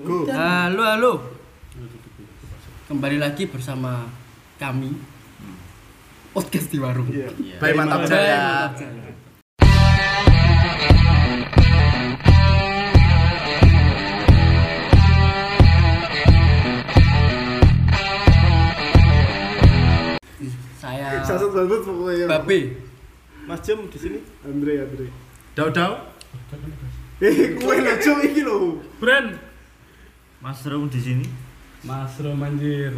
Go. Halo, halo. Kembali lagi bersama kami. Podcast di warung. Iya. Baik mantap Baik, jaya. mantap jaya. Saya Sasut banget pokoknya. Babe. Mas Jem di sini. Andre, Andre. Dau-dau. Eh, kue lo Jem iki lo. Brand Mushroom di sini. mushroom anjir.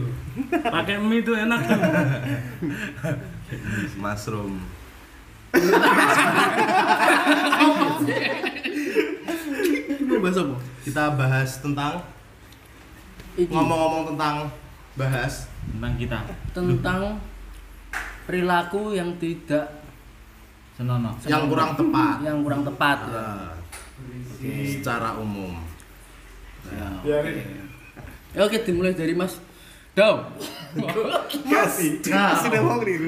Pakai mie itu enak tuh. Mushroom. Ini bahas apa? Kita bahas tentang ngomong-ngomong tentang bahas Tentang kita. tentang perilaku yang tidak Senono. yang kurang tepat. yang kurang tepat ya. Nah, secara umum. Ya. Ya, oke dimulai dari Mas Dau. Kasih. Kasih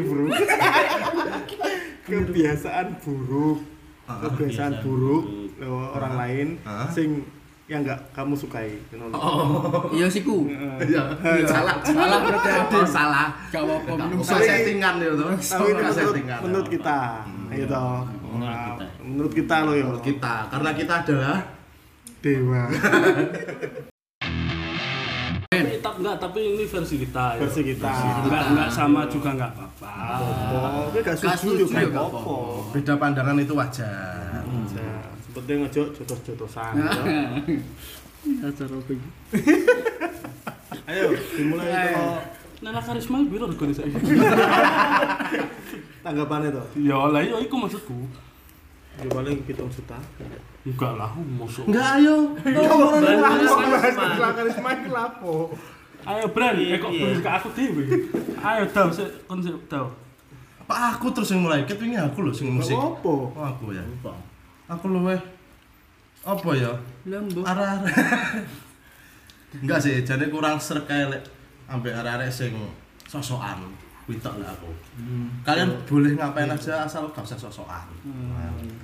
bro. Kebiasaan buruk. Ah, Kebiasaan buruk lewat orang lain Ah. sing yang enggak kamu sukai. Kenapa? Iya siku. Iya, salah. Salah. Oh, salah. Gak apa-apa minum settingan ya. Tapi menurut, menurut kita, ayo toh. Menurut Nah, kita. Menurut kita lo yo. Menurut kita, karena kita adalah Dewa. Tapi tak enggak, tapi ini versi kita ya. Versi kita. Enggak enggak sama juga enggak apa-apa. Oh, tapi gak Gak setuju juga gak apa-apa. beda pandangan itu wajar. Nah, Seperti ngejok jotos-jotosan. ya. Acara apa iki? Ayo, dimulai itu Nela karisma biro regane saiki. tanggapannya tuh. Ya lah iya iku maksudku. Ya paling hitung juta. Enggak lah, mosok. Enggak ayo. karisma iki lapo? Ayo brand, eh kok beli ke aku dhewe. Ayo daw sik kon sik daw. Apa aku terus yang mulai? Ketwingi aku loh sing musik. Apa? Oh, aku ya. Aku luwe apa ya? Lambo. Arah-arah. Enggak sih, jadi kurang serek kayak lek ambek arah-arah sing sosokan. Kuwi tok lah aku. Kalian boleh ngapain aja asal gak usah sosokan.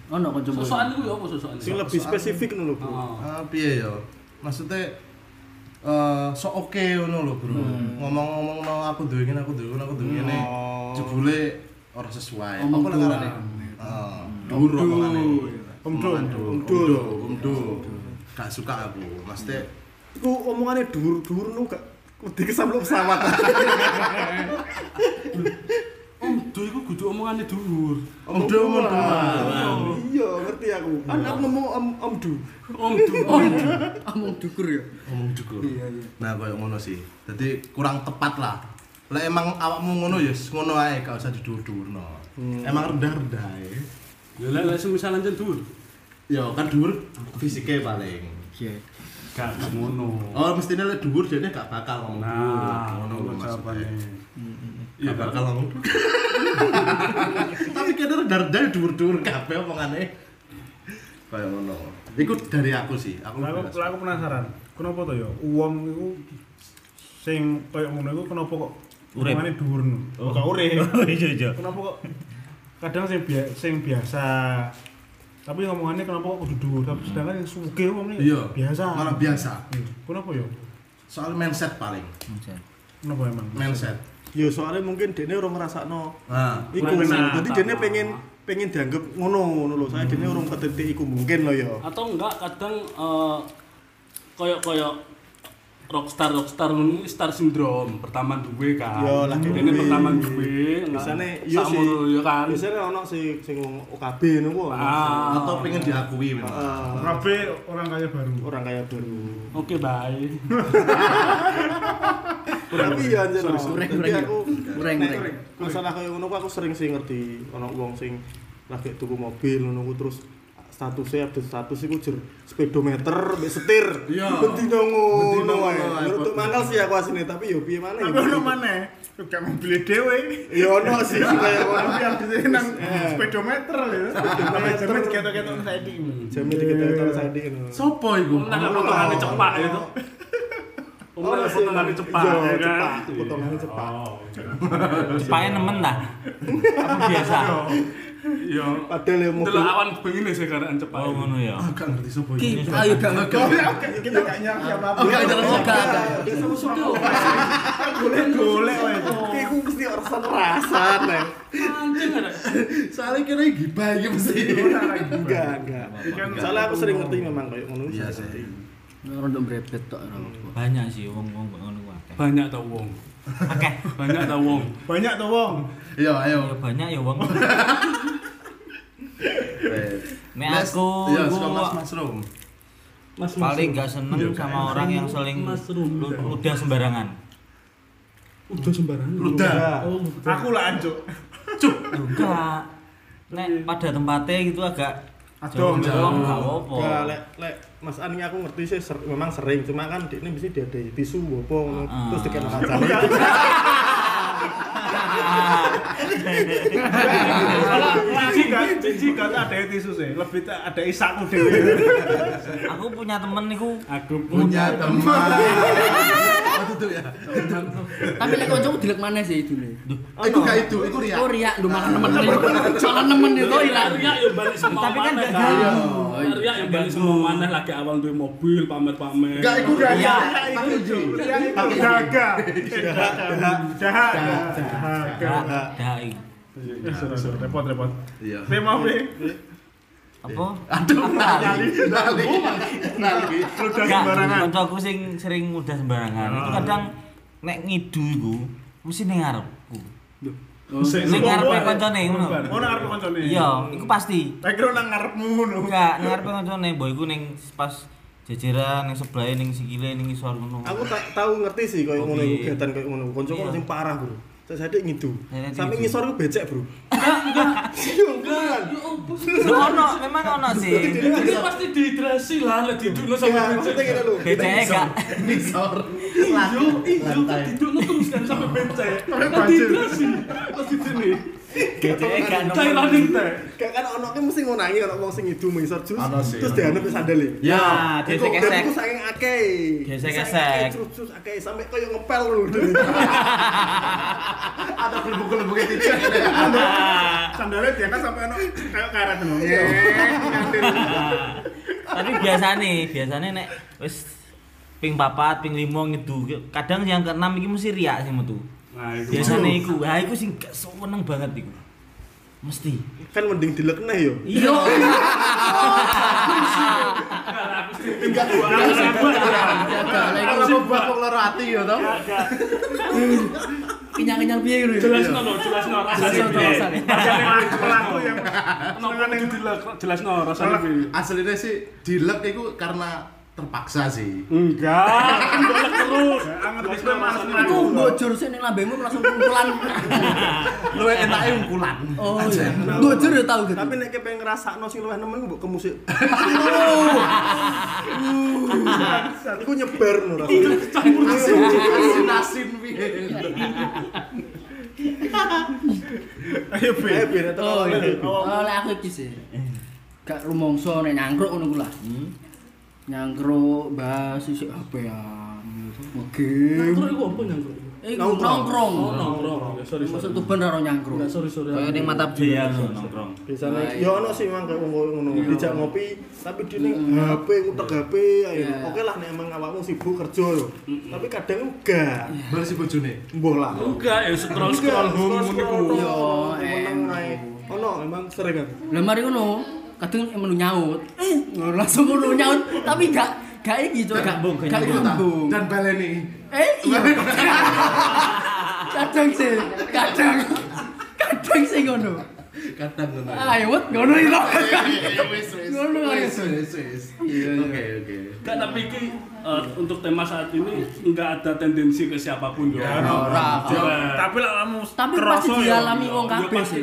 Ono kan coba. Sosokan ya apa sosokan? Sing lebih spesifik ngono, Bro. Oh. Ah, piye ya? Maksudnya eh sok oke ngono lho, Bro. Ngomong-ngomong no aku duwe ngene, aku duwe ngene, aku duwe ngene. Oh. Jebule ora sesuai. Apa lah dur. ngarane? Heeh. Dur omongane. Omdul. Omongan dur. Omdul. Omdul. Gak suka aku. Maksudnya Iku omongannya dur-dur nu gak wedi kesamluk pesawat. Om, duh iku kudu omongane dhuwur. Om dur, om dur. Iya, ngerti aku. Kan aku ngomong om om du. Om dhuwur. Among dukur ya. Omong cukur. Iya, iya. Nah, koyo ngono sih. Jadi kurang tepat lah. Lah emang awakmu ngono ya ngono ae, gak usah didur-durno. Emang rendah-rendah ae. Ya lah lah semisal anjen dhuwur. Ya kan dhuwur fisiknya paling. Iya. Gak ngono. Oh, mestinya lek dhuwur dia gak bakal ngomong Nah, ngono maksudnya. jawabannya. Iya bakal ngomong. Tapi kene rendah-rendah dhuwur-dhuwur kabeh omongane. Kayak ngono. Iku dari aku sih. Aku aku, aku penasaran. Kenapa to ya? Uang iku sing koyo ngono iku kenapa kok Urip. hubungane dhuwur? Oh, gak urip. Oh iya iya. Kenapa kok kadang sing biasa tapi ngomongannya kenapa kok kudu dhuwur tapi sedangkan yang sugih wong Iya. biasa. Malah biasa. Hmm. Kenapa ya? Soal mindset paling. Kenapa emang? Mindset. Ya soalnya mungkin dene ora ngrasakno Nah, iku. Nah, Dadi nah, dene pengen pengen dianggap ngono ngono lho. Saya dene urung ketetik iku mungkin lho ya. Atau enggak kadang eh, koyok-koyok rockstar rockstar ngono star syndrome pertama duwe kan. Yo, lagi Ini pertama duwe. Biasane iya sih. sakmono, ya kan. Biasane ono sing sing OKB ngono. Ah. atau pengen diakui memang. Heeh. Kabeh orang kaya baru. orang kaya baru. Oke, bye. Tapi ya anjir. Sorry, no. sorry, Jadi kurang, aku kurang, nek kurang. Masalah kaya ngono ku aku sering sih ngerti ono wong sing lagi tuku mobil ngono terus statusnya update status iku jer speedometer mbek setir. Iya. Bendino ngono wae. Menurut mangkal sih aku asine tapi yo piye maneh. Tapi ono maneh, juga mobil dhewe. Ya ono sih kaya ngono. Tapi update nang Eh. speedometer lho. Speedometer. Ketok-ketok saiki. Jame diketok saya di ngono. Sopo iku? Nah, potongannya cepak itu. Umumnya sih, potongannya cepak. Iya, ya kan? cepak. Potongannya cepak. Oh, oke. Cepaknya nemen lah. Biasa? Iya. Padahal ya mobil awan begini sih karena cepat. Oh ngono ya. Ah, gak ngerti Ki, iki. ayo gak ngerti. kita gak nyari siapa Oh, gak ngerti Oh, sopo. gak, gak. Golek golek wae. Iku mesti orang rasan nih. Ada. Soalnya kira gibah iki mesti. Enggak, enggak. Soalnya aku sering ngerti memang kayak ngono. Iya sih. Orang udah berebet tok. Banyak sih wong-wong ngono. Banyak tau wong. Akeh. Banyak tau wong. Banyak tuh wong. Iya, ayo. Ya banyak ya wong. Nek Mas- aku Iya, iku suka Mas Mushroom. Mas paling gak seneng sama orang yang seling ludah sembarangan. Udah sembarangan. Ludah. Oh, Aku lah ancuk. Enggak. Nek pada tempatnya gitu agak Aduh, jauh jauh. enggak apa-apa. Enggak, lek lek Mas Ani aku ngerti sih ser- memang sering cuma kan di ini mesti dia ada tisu apa ngono Ah. terus dikena kacang. Cici cici gak ada tisu sih. Lebih tak ada isakku dewe. Aku punya temen niku Aku Punya teman. Oh, itu ya. Tapi lek kancaku dilek maneh sih itu nih. Itu gak itu, itu ria. Oh riak lu malah nemen Malah nemen itu ilang. Arya yang balik semua Tapi kan gak kan? gaul. Arya yang balik semua mana lagi awal duwe mobil pamer-pamer. Gak itu ria. Iya. Tapi Ji. Daga. Daga. Daga. dai. Repot repot. Iya. Be. Apa? Aduh, nali. Nali. Nali. Ludah sembarangan. kancaku sing sering mudah sembarangan. Itu kadang nek ngidu iku mesti ning ngarepku. Ning ngarepe kancane ngono. Oh nang arep kancane. Iya, iku pasti. Tak kira nang ngarepmu ngono. Enggak, ning ngarepe kancane, mbok iku ning pas jejeran ning sebelahe ning sikile ning isor ngono. Aku tak tahu ngerti sih kayak ngono iku kegiatan kayak ngono. Koncoku Iya. sing parah, Bro. Saya sadek ngidu. Sampai ngisor ku becek, Bro. Lho ono, memang ono sih. Jadi pasti dehidrasi lah, lek didukno Ya, sampai maksudnya gini lho. Becek gak. Nisor. Yo, ijo didukno terus kan sampai becek. Kan dehidrasi. Terus di Becek gak Cairan ning teh. Kayak kan ono ki mesti ngonangi ono wong sing ngidu mengisor jus. Ono sih, Terus ono. dianep sandale. Ya, gesek-gesek. dan iku saking akeh. Gesek-gesek. Terus akeh sampai koyo ngepel lho. Ada gelembung-gelembungnya titik. Sandalnya dia kan sampai ono kayak karet ngono. Iya. Tapi biasane, biasane nek wis ping papat, ping limo ngidu, kadang yang keenam iki mesti riak sing metu. Nah, itu. Biasane iku, ha iku sing gak seneng banget iku. Mesti. Kan mending dilekneh yo. Iya. Enggak. Ya toh. Kenyang-kenyang piye ngono. Jelasno lho, jelasno rasane piye. rasane. Pelaku yang Kenapa kudu dilek jelasno rasane piye? Aslinya sih dilek itu karena terpaksa sih. Enggak, kan golek terus. anget wis Aku bocor sih ning lambemu langsung kumpulan. Lu enake ungkulan. Oh iya. Bocor ya tau gitu. Tapi nek pengen ngrasakno sing luwih nemen mbok kemusik. Iku nyebar no rasane. Campur Asin asin asin piye. Ayo itu Oh iya. awal. Oh aku iki sih. Gak rumangsa nek ngono ku lah. Nyangkruk bahas isi apa ya? Ngegame. Nyangkruk iku apa nyangkruk? Eh Nongkrong. nongkrong. Oh, nongkrong. Ya, sorry, sorry. Maksud tuban karo nyangkruk. Enggak, sorry, sorry. Kayak ning mata jaya nongkrong. Biasanya Nah, ya ono sih memang kayak wong ngono. Iya. Dijak ngopi tapi di ning HP ngutek HP ayo. Iya. Oke lah nek emang awakmu sibuk kerja yo. Tapi kadang enggak. Balik si bojone. Mbah lah. Enggak, ya scroll scroll home ngono iku. Yo, ae. Ono memang sering kan. Lah mari ngono, kadang melu nyaut. Eh, langsung ngono nyaut, tapi gak gak iki cok, gak nyambung, gak gak nyambung. nyambung. Dan baleni. Eh, iya. kadang sih, kadang kadang sih ngono. Kadang ngono. Ayo wet ngono iki. Wis wis. Ngono aja. Wis wis wis. Iya, iya. Oke oke. Enggak, tapi iki eh, untuk tema saat ini enggak ada tendensi ke siapa pun. Ora. Tapi lah kamu Tapi pasti dialami wong Ya, kabeh sih.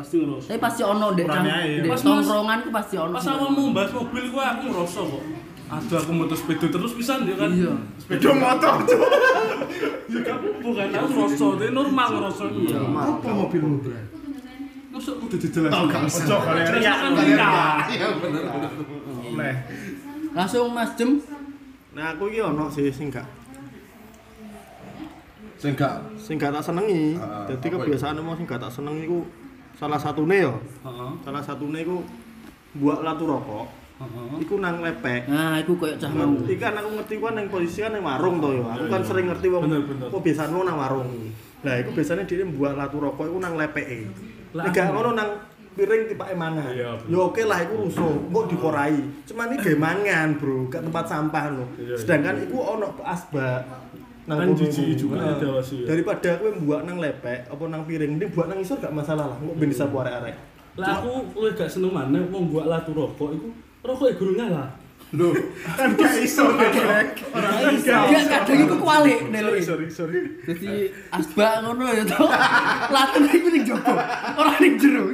Pasti ngerasa. Tapi pasti ono ndek Mas, Mas. tongkrongan ku pasti ono. Pas awakmu bahas mobil gua aku ngerasa kok. Aduh aku motor sepeda terus pisan dia kan. Iya. sepeda motor cuk. Juga bukan aku ngerasa, dia normal ngerasa. Iya. Apa mobilmu, Bro? Masa udah dijelasin. Oh, gak usah. Kan. Iya bener. Langsung Mas Jem Nah, aku iki ono sih sing gak Sing gak sing gak tak senengi. Dadi apa kebiasaan mau sing gak tak senengi iku salah satune yo. Heeh. Salah satune iku buat latu rokok. Heeh. Iku nang lepek. Nah, iku koyo cah mau. Ngerti kan aku ngerti kan yang posisi kan yang warung to yo. Aku kan sering ngerti wong. Kok biasanya nang warung. Lah iku biasanya dia buat latu rokok iku nang lepeke. Lah, gak ngono nang piring tipake mangan. Iya. Ya oke lah iku rusuh, kok dikorai. Cuman ini gawe mangan, Bro, gak tempat sampah lho. Iya, iya. Sedangkan iku ono asbak. Kan kono jijik juga Nah, ada wasi, ya. Daripada aku buat nang lepek apa nang piring, ini buat nang isor gak masalah lah. Kok ben disapu arek-arek. Lah aku luwih gak seneng maneh wong buat latu rokok iku rokok e guru ngalah. Loh, kan gak iso Ora iso. Ya kadang iku kualik ndelok. Sorry, sorry. Jadi asbak ngono ya to. Latun iku ning jopo. Ora ning jero.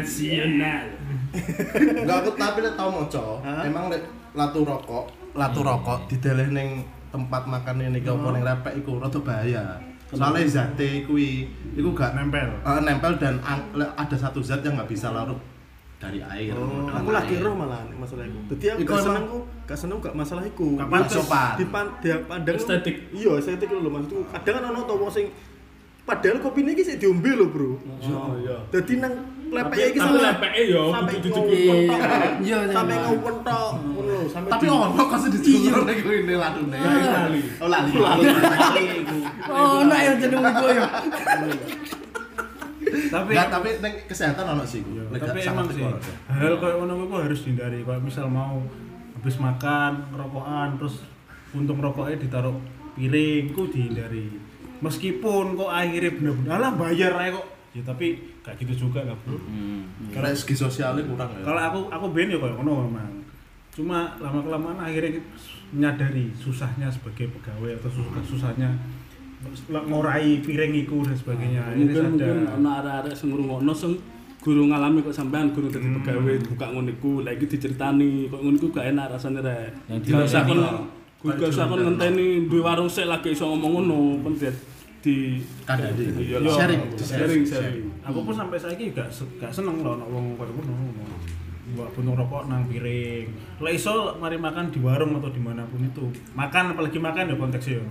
Nasional. Enggak aku tapi lek tau maca, emang lek latu rokok, latu rokok dideleh ning tempat makan ini apa ning repek iku rada bahaya. Soalnya zate kuwi iku gak Nempel. Eh, nempel dan ada satu zat yang nggak bisa larut dari air. Oh, aku lagi roh malah masalah iku. Dadi aku gak seneng ku, gak seneng gak masalah iku. Gak sopan. Di pandang Estetik. Iya, estetik lho maksudku. Kadang kan ono to wong sing padahal kopi ini sik diombe lho, Bro. Oh iya. Dadi nang lepeke iki tapi sampe lepeke yo sampai kudu ngawon dicukup. tok. Iya, iya. Sampai ngawon tok. Ngono sampai Tapi ono kok sing dicukur ning kene latune. lali. Oh lali. Oh, nak ya jeneng iku ya. Tapi Enggak, tapi ning kesehatan ono sih. tapi emang sih ono hal kayak ngono iku harus dihindari kalau misal mau habis makan rokokan terus untung rokoknya ditaruh piring ku dihindari meskipun kok akhirnya bener-bener alah bayar aja kok ya tapi kayak gitu juga lah bro Karena segi sosialnya kurang ya. kalau aku aku ben ya kayak ngono memang cuma lama kelamaan akhirnya menyadari susahnya sebagai pegawai atau susah susahnya ngorai piring iku dan sebagainya Akhirnya Mungkin mungkin sadar. ana arek-arek sing ngrungokno sing guru ngalami kok sampean guru dadi Hmm. pegawai buka ngono iku lagi diceritani kok ngono iku gak enak rasane rek. Yang Gak usah kon dilayani gak usah kon ngenteni duwe warung sik lagi iso ngomong ngono kon di di Kadadi. Iya, Yo, Sharing. sharing sharing. aku pun sampai saiki gak se- gak seneng loh nek wong koyo ngono buat buntung rokok nang piring lah iso mari makan di warung atau di mana pun itu makan apalagi makan ya konteksnya ya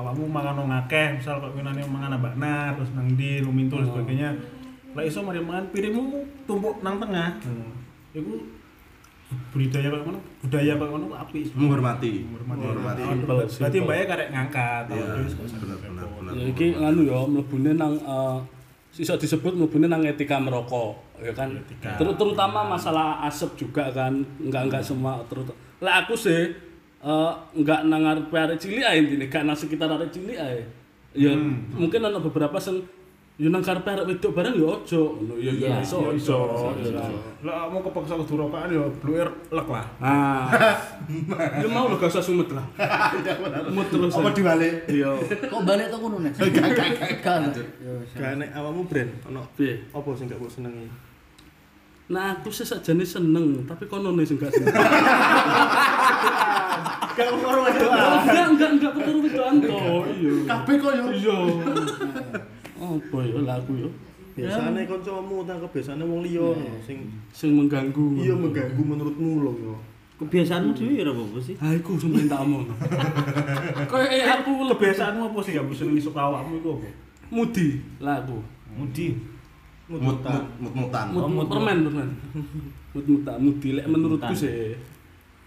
awakmu makan nang akeh misal kok winane mangan ambak nar terus nang di lumintu dan sebagainya lah iso mari makan piringmu tumpuk nang tengah hmm. iku budaya kayak ngono budaya kayak ngono apik. Menghormati. menghormati, berarti mbaknya karek ngangkat Iya, bener, bener, bener. Ya iki nganu ya mlebune nang eh iso disebut mlebune nang etika merokok ya kan. Ter- terutama masalah asap juga kan enggak enggak semua terus lah aku sih eh enggak nang arep arek cilik ae intine gak nang sekitar arek cilik ae. Ya mungkin ana beberapa sing yo nang karepe arek wedok bareng yo ojo ngono ya ya iso Yo, iso. Lah mau kepaksa kudu rokokan ya bluer lek lah. Nah, ya mau lo gak usah sumet lah. Mut terus. Apa dibalik? Iya. Kok balik to ngono nek? Gak gak. Yo, Gak nek awakmu brand ono Piye? apa sing gak mbok senengi? Nah, aku sih sakjane seneng, tapi kono nih sing gak seneng. Gak ngono wae. enggak, enggak, enggak perkara wedoan to. Iya. Kabeh kok yo. Iya. Apa ya lah aku ya? Biasane kancamu ta kebiasaane wong liya sing Sing mengganggu. iya mengganggu menurutmu lho yo. Kebiasaanmu dhewe ya apa sih? Ah, iku sampeyan tak omong. Kayak eh, aku Kebiasaanmu apa sih yang bisa ngisuk awakmu iku apa? mudi lah aku. Mudi. Mut mut mut mutan. Mut, mut, permen, permen. Mut muta, mudi lek menurutku sih.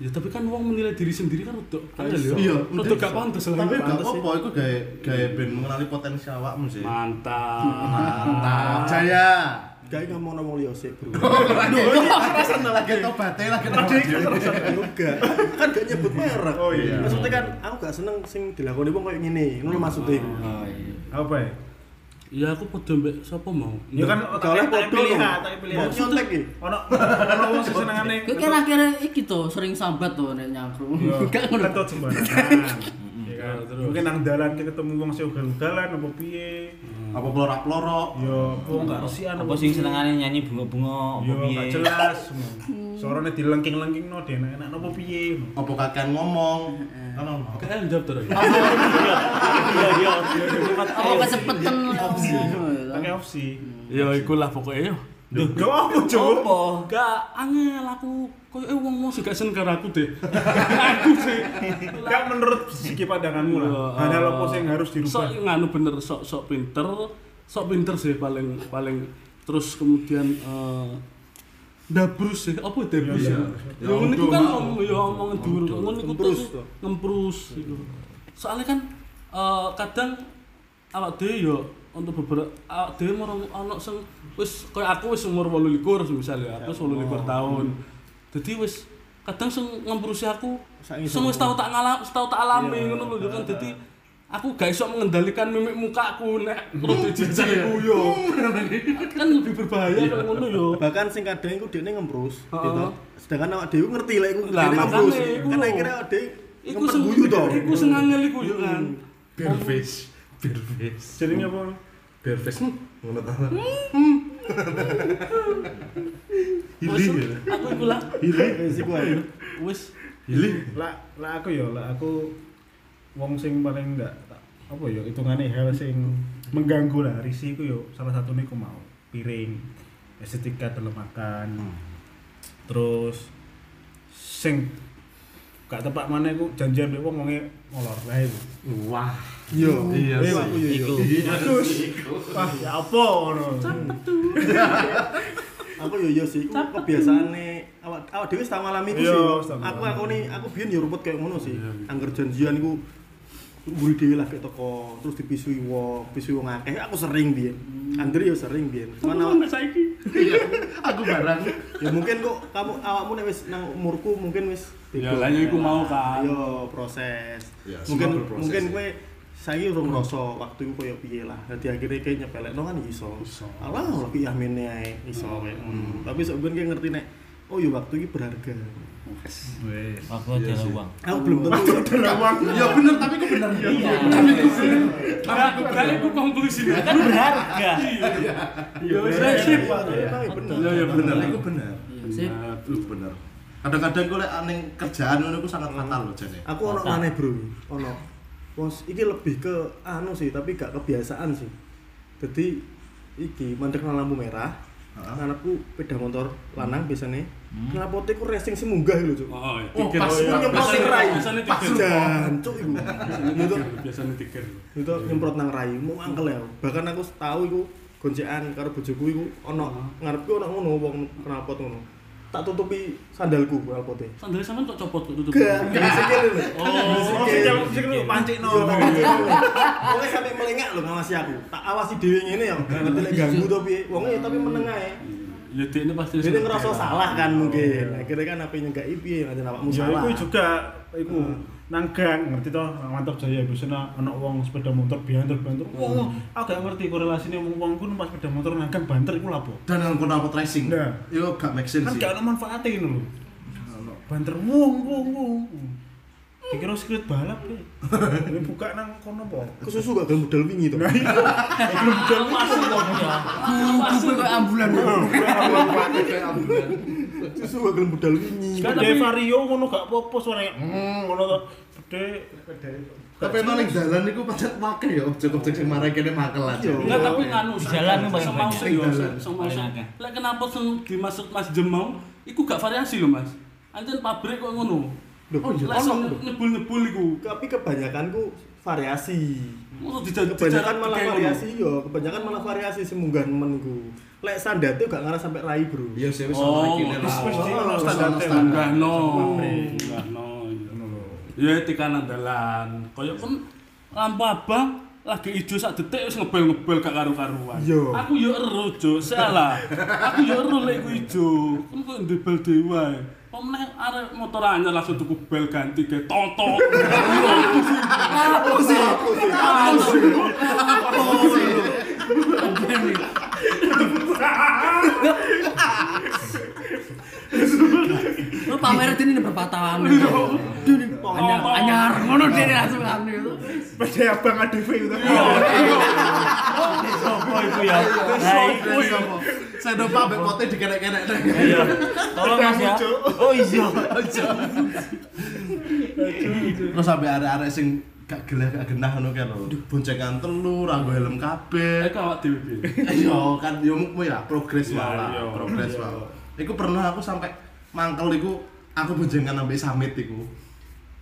Ya tapi kan wong menilai diri sendiri kan angel ya. Iya, rodok gak pantes lah. Tapi gak pantes sih. apa-apa iku gawe gawe ben mengenali potensi awakmu sih. Mantap. Mantap. Jaya. Gak ngomong wong liya sik, Bro. Rasane lagi tobaté lagi Enggak. Kan gak nyebut merek. Oh, iya. Maksudnya kan aku gak seneng sing dilakoni wong koyo ngene. Ngono maksudnya iku. Oh iya. Apa ya? Ya aku padha mbek sapa mau? Ya kan tak podo pilih, lho. tak pilih. Mau nyontek iki. Ono ono wong senengane. Kowe kan akhirnya iki to sering sambat to nek nyangkruk. Iya, Gak ngono. Ketut sembarangan. Iya kan. Ya, terus. Mungkin nang dalan kita ketemu wong sing ugal-ugalan apa piye. Apa pelorok-pelorok? Yo, wong gak resian Apa sing senengane nyanyi bunga-bunga apa Yo, piye? gak jelas. Suarane dilengking-lengkingno enak-enak apa piye. Apa kakean ngomong? Kan ono. Kayak jawab terus. Apa kesepetan opsi. Pakai opsi. Ya iku lah pokoknya yo. Duh, Yo apa, Cuk? apa? Gak angel aku koyo eh wong-wong sih gak seneng karo aku deh. aku sih. Gak menurut segi pandanganmu lah. Hanya apa sing harus dirubah. Sok nganu bener sok sok pinter, sok pinter sih paling paling terus kemudian eh dabrus sih, apa dabrus ya? Ya ngono iku kan ngomong ya omongan dhuwur, ngono iku tuh. ngemprus iku. Soalnya kan eh kadang awak dhewe yo untuk beberapa awak dhewe marang ana sing wis koyo aku wis umur 28 misalnya, aku wis 28 tahun. Dadi wis kadang sing ngemprusi aku sing wis tau tak ngalam, tau tak alami ngono lho kan dadi aku gak iso mengendalikan mimik mukaku nek rada jijik iku yo. Kan lebih berbahaya kalau ngono yo. bahkan sing kadang iku dhekne ngemprus Heeh. gitu. sedangkan awak dhewe ngerti lek iku dhekne iku kan akhirnya awak dhewe Iku sing guyu to Iku sing angel iku yo kan. Bare face. Jenenge apa? Bare face. Hmm, Ta. Wis, Aku iku lah. wis iku ae Wis. Hili. Lah, lah aku yo, lah aku wong sing paling enggak apa yo hitungane hal sing mengganggu lah. Risi iku yo salah satunya aku mau piring estetika dalam makan. Terus sing gak tepak mana aku janjian mbek wong wonge molor lah itu Wah, yo Iya Iya, sih. iya, iya. iku. terus wah ya apa ngono? Aku yo yo sih iku kebiasaane awak awak dhewe tau ngalami iku Iya, sih. aku aku nih aku biyen yo rumput kayak ngono sih. Angger janjian iku mburi dhewe lagi toko terus dipisui wong pisui wong akeh aku sering biyen Andre yo sering biyen cuman awak Mana saiki? Iya. Aku barang. ya mungkin kok kamu awakmu nek wis nang umurku mungkin wis Ya lah iku mau kan. Ayo proses. Ya, mungkin mungkin ya. kowe saiki urung ngrasa waktu iku koyo piye lah. Dadi akhirnya kayak nyepelekno kan iso. Iso. Alah lagi amene ae iso kayak ngono. Tapi sok ben kayak ngerti nek oh ya waktu iki berharga. Wes Waktu adalah uang. Aku belum tentu Ya bener tapi kok bener. Iya. Aku gak iku konklusine. Kan berharga. Ya wis lah, sip. Bener. Ya ya Bener bener. iku bener. Sip. Itu bener. Kadang-kadang gue aneh kerjaan ngono iku sangat fatal loh jane. Aku ono maneh, Bro. Ono. Wos iki lebih ke anu sih, tapi gak kebiasaan sih. Jadi iki mandek lampu merah. Ngarepku sepeda motor lanang biasanya. Knapote ku racing sing munggah lho, Cuk. Oh, iya. Oh, pas Oh, iya. nyemprot sing rai. Pas jancuk iku. Itu Biasanya tikir. itu nyemprot nang rai, mau angkel ya. Bahkan aku tahu iku goncekan karo bojoku iku ono ngarepku ono ngono wong knalpot ngono. Tak tutupi sandalku knalpote. Sandalnya sampean kok copot kok tutup. Gak, gak sikil lho. Oh, oh sing lu pancikno Pokoknya sampai melengak lho ngawasi aku. Tak awasi dhewe ngene ya. Gak ngerti lek ganggu to piye. Wong ya tapi meneng ae. Ya dia ini pasti Dia ngerasa salah kan mungkin. Akhirnya kan apa yang nyegaki piye ngajen awakmu ya salah. iku juga iku nang gang ngerti toh mantap jaya biasanya anak wong sepeda motor banter banter wong aku gak ngerti korelasine wong wong ku numpak sepeda motor nang gang banter iku lapo Dan nang kono apa racing. Nah. Yo gak make sense kan sih. gak ada manfaatnya ini lho banter wong wong wong dikira skrip balap deh ini buka nang kono po Kesusu gak gelem budal wingi to. belum jalan Pasti dong ya. Kuku kayak ambulan. Susu gak gelem budal wingi. kan ada vario ngono gak apa-apa suaranya hmm ngono to gede Tapi emang ning dalan iku pancet make yo, cukup cek sing marai kene makel aja. Iya. Enggak tapi nganu Di jalan tuh paling semau banyak. jalan. akeh. Lek kenapa sing dimaksud Mas Jemau iku gak variasi lho Mas. Anjen pabrik kok ngono. Loh, Oh, iya, lek lho. nyebul-nyebul iku. Tapi kebanyakanku variasi. Mosok dijajal Kebanyakan malah variasi yo, kebanyakan malah variasi sing munggah nemen iku. Lek sandate gak ngarah sampai rai, Bro. Iya sih wis Oh, ono iki standar ono standar. Enggak no. Enggak no. Ya etika nandalan. Kayak kan lampu abang lagi ijo sak detik wis ngebel-ngebel gak karu-karuan. Iya. Aku yo ero, Jo. Salah. Aku yo ero lek iku ijo. Kan kok ndebel dhewe wae. Pemenang arek motor anyar langsung tuku bel ganti ge toto. Aku sih, aku sih. Aku sih. Lu pamer ini berapa tahun? Duh, anyar, anyar, ngono dia langsung ambil. sepeda abang ADV itu. Sopo iku ya? Nah, ya. Saya lupa pote dikenek-kenek. Iya. Tolong Mas ya. Oh iya. Terus sampai arek-arek sing gak geleh gak genah ngono kan lho. Boncengan telu, ra helm kabeh. Eh kawak dhewe? Iya kan yo mu ya progres Iya, wae lah, iya. progres Iya. wae. Iku pernah aku sampai mangkel iku aku boncengan ambek Samit iku.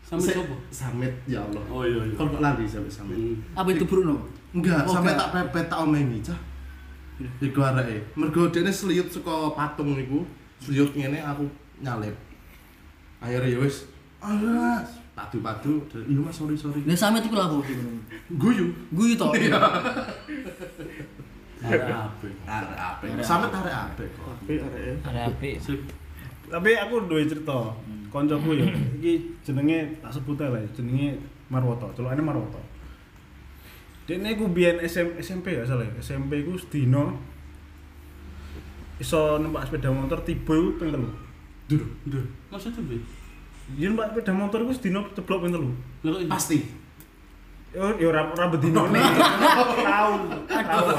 Se- sopo? Samit ya Allah. Oh iya iya. Kok lali sampai Samit. Hmm. Apa itu Bruno? Enggak, Oh, sampai tak pepet tak omengi cah. Iku areke. Mergo dene seliut saka patung niku, seliut ngene aku nyalip. Akhirnya ya wis, alas, padu-padu. Iya Mas, sorry sorry. Lah sampe iku apa? Guyu. Guyu to. Apa? Arek apik. Sampe arek apik kok. Tapi arek Ada apik. Sip. Tapi aku duwe cerita. Koncoku ya, iki jenenge tak sebut ae lah, jenenge Marwoto. Celukane Marwoto. Dene ku biyen SM, SMP ya salah. ya. SMP ku sedino iso numpak sepeda motor tiba iku ping telu. Duh, Duh, maksudnya piye? Yen numpak sepeda motor iku sedino ceblok ping telu. Kok pasti. Yo yo ora ora bedino nih. Tahu.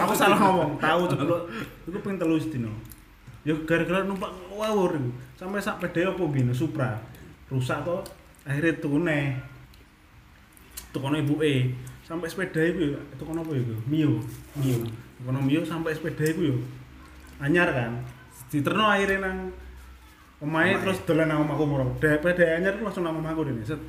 Aku salah ngomong. Tahu ceblok iku ping telu sedino. Yo gara-gara numpak iku. Sampai sak pede apa bino Supra. Rusak to. Akhirnya tukune. Tukono ibuke. Sampai sepeda iku yo tukono apa iku? Mio. Mio. Tukono Mio sampai sepeda iku yo anyar kan. Diterno akhirnya nang omahe terus dolan nang omahku murah. Sepeda anyar ku langsung nang omahku dene. Set.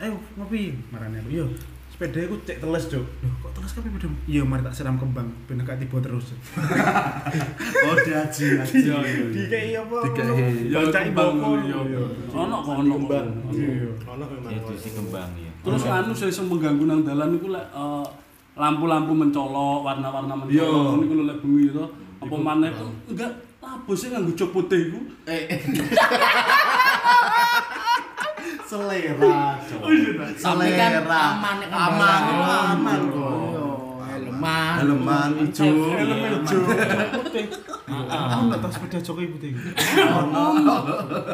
ayo ngopi marane aku iya sepeda aku cek teles cok loh kok teles kabeh pedem iya mari tak siram kembang ben gak tiba terus Oh, diaji, diaji. dikei apa Dikei. Ya baca kembang ibu iya. Ono kok ono Kembang. iya Ono memang. Itu si kembang ya. Terus anu sing iso mengganggu nang dalan iku lek eh, lampu-lampu mencolok, warna-warna Iya. mencolok niku lho lek bengi to. Apa maneh enggak sih nganggo cok putih iku? Eh, eh. Selera. Tapi kan Selera. aman nek kan Aman, barang. aman kok. Iya, helman. Helman ijo. helm ijo putih aku nggak tahu sepeda jokowi putih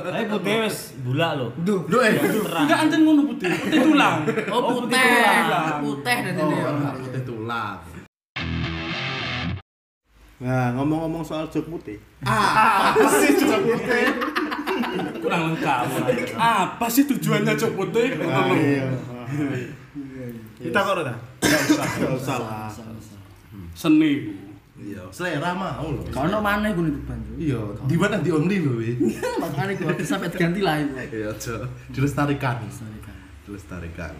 Tapi putih wis bulak lho. Duh. Duh, eh. Enggak anjen ngono putih. Putih tulang. Oh, putih. tulang. Putih dan Oh, ini. ya. putih tulang. Nah, ngomong-ngomong soal jok putih. Ah, apa sih jok putih? Kurang lengkap. Apa sih tujuannya cok putih? Ah, Ngono. Iya. kita kok udah Enggak usah lah. Seni. Iya, selera mau lho. Kalau mana gue nih ban. Iya, di mana di only lho, wi. Makanya gue sampai diganti lah itu. Iya, Cok. Dilestarikan. Dilestarikan.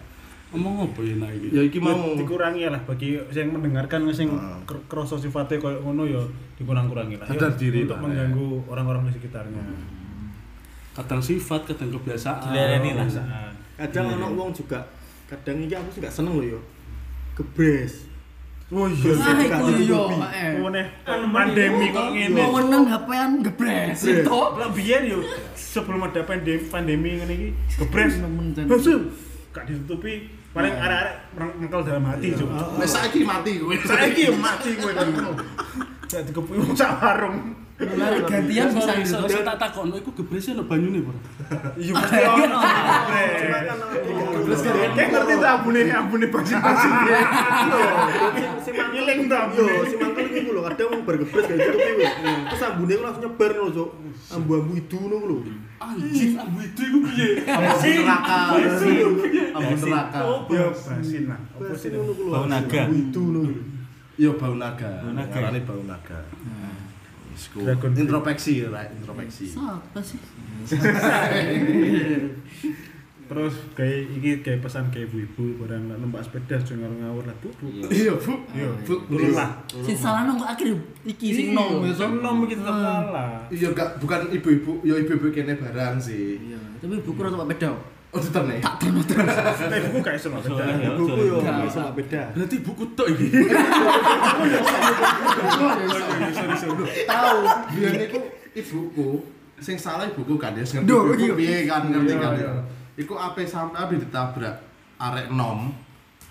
Ngomong apa ya nak iki? Ya iki mau dikurangi lah bagi yang mendengarkan sing kerasa sifatnya kayak ngono ya dikurang-kurangi lah Sadar Ya, diri untuk lah, mengganggu orang-orang di sekitarnya Kadang sifat, kadang kebiasaan. Dilereni lah. Kadang ono wong juga kadang iki aku sih gak seneng lho yo. Gebres. oh iya Ah, ditutupi. yo. eh. Oh, kan pandemi kok ngene Mau menang HP-an gebres. Itu. Lah biyen yo sebelum ada pandemi pandemi ngene iki gebres. Nemen, Jan. Gak ditutupi paling arek-arek mengkel dalam hati cuk. Wes saiki mati kowe. Saiki mati kowe kan. Gak dikepuy wong sak warung. Lari gantian bisa Sorry, gitu. sorry, tak takon, iku gebresnya ono banyune, Bro. Iya mesti ono. Cuma kan Terus kayak ngerti tuh abune abune bajin-bajin. si mangkel tuh Yo, si mangkel iki lho kadang wong bergebres kayak gitu kuwi. Terus ambune ku langsung nyebar lho, Cuk. Ambu-ambu itu ngono lho. Anjing, ambu itu iku piye? Ampun neraka. Ampun neraka. Ya basin lah. Apa sih? ngono ku lho. Bau naga. Ambu itu ngono. Yo bau naga. Bau naga. Bau naga. Ku. Dragon. Introspeksi, right? Introspeksi. Siapa sih? Terus kayak iki kayak pesan kayak ibu-ibu pada numpak sepeda jangan ngawur lah bu bu. Iya, Bu. Iya, Bu. Turun lah. Si salah nong akhir iki sing nong. Sing nom iki tetep kalah. Iya, gak bukan ibu-ibu, yo ibu-ibu kene barang sih. Iya, tapi buku ora tempat beda. Oh, diterne. Tak terus terus. Tapi buku gak iso sepeda. ya, Buku yo Gak. gak beda. Berarti buku tok iki. Tahu, biyen iku ibuku sing salah ibuku kan ya ngerti Duh, ibuku iya. piye kan ngerti Iya, kan iya. ya. Iku ape sampe ape ditabrak arek nom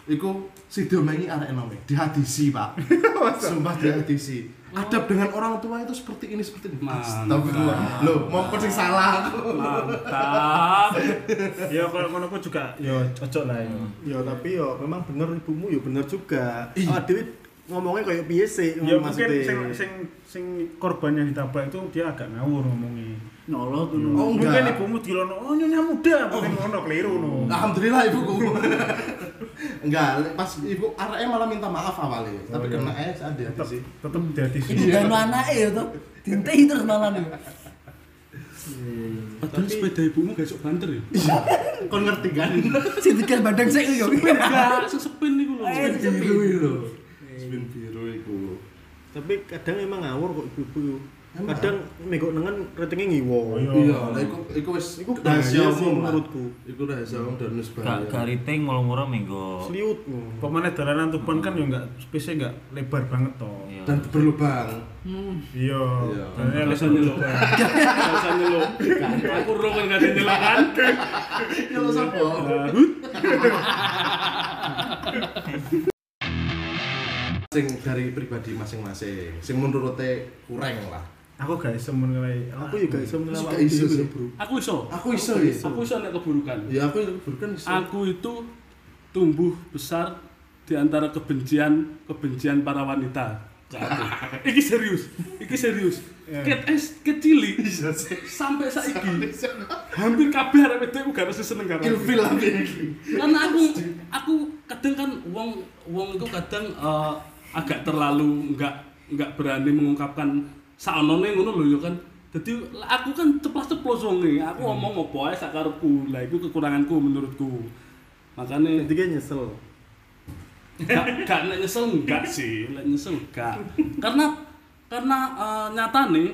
Iku si domengi arek enome dihadisi, Pak. Sumpah dihadisi. Adab dengan orang tua itu seperti ini seperti ini. Mantap. Astagfirullah. Loh, mau sing salah aku. Mantap. Ya kalau ngono ku juga ya cocok lah ya. Ya tapi yo memang bener ibumu ya bener juga. Ah Dewi ngomongnya kayak piye sih Ya mungkin sing sing sing korban yang ditabrak itu dia agak ngawur ngomongnya. Nyolot tuh. Oh, Mungkin enggak. ibumu dilono, oh nyonya muda, mungkin ngono keliru no. Alhamdulillah ibuku. Enggak, pas ibu areknya malah minta maaf awalnya, tapi kena eh saat Tetep dihadisi. tetep jadi Ibu ganu anake ya tuh. Dintehi terus malah nih. Padahal sepeda ibumu gak sok banter ya. Kon ngerti kan? Si dikel badang sik yo. Enggak, sesepin niku lho. Eh, biru itu. Spin biru itu. Tapi kadang emang ngawur kok ibu-ibu. Kadang megok nengen ratingnya ngiwo. Iya. Iya, lah iku iku wis Iku rahasia umum menurutku. Iku rahasia umum dan wis Gak bahaya. gak riting mulu-mulu minggu. Seliut. Pemane dalanan Tuban kan ya enggak space enggak lebar banget toh. Iya. Dan berlubang. Iya. Iya. Dan Alasannya lo. Alasannya lo. Aku ro kan gak nyelakan. Ya lo sapa? Sing dari pribadi masing-masing, sing menurutnya kurang lah. Aku gak iso menilai. Aku juga iso Terus menilai gak iso bro. Aku iso. Aku iso ya. Aku iso nek keburukan. Ya aku bukan iso. Aku itu tumbuh besar di antara kebencian kebencian para wanita. aku. Iki serius, iki serius. Ket es kecili sampai saiki hampir kabeh arek wedok gak mesti seneng karo. aku. Ilfil. Karena aku aku kadang kan wong wong itu kadang eh, agak terlalu nggak nggak berani mengungkapkan saonone ngono lho ya kan. Jadi aku kan ceplas-ceplos wonge. Aku ngomong apa ae sakarepku. Lah itu kekuranganku menurutku. Makanya Jadi kayak nyesel. gak gak nek nyesel enggak sih nek nyesel enggak karena karena uh, nyata nih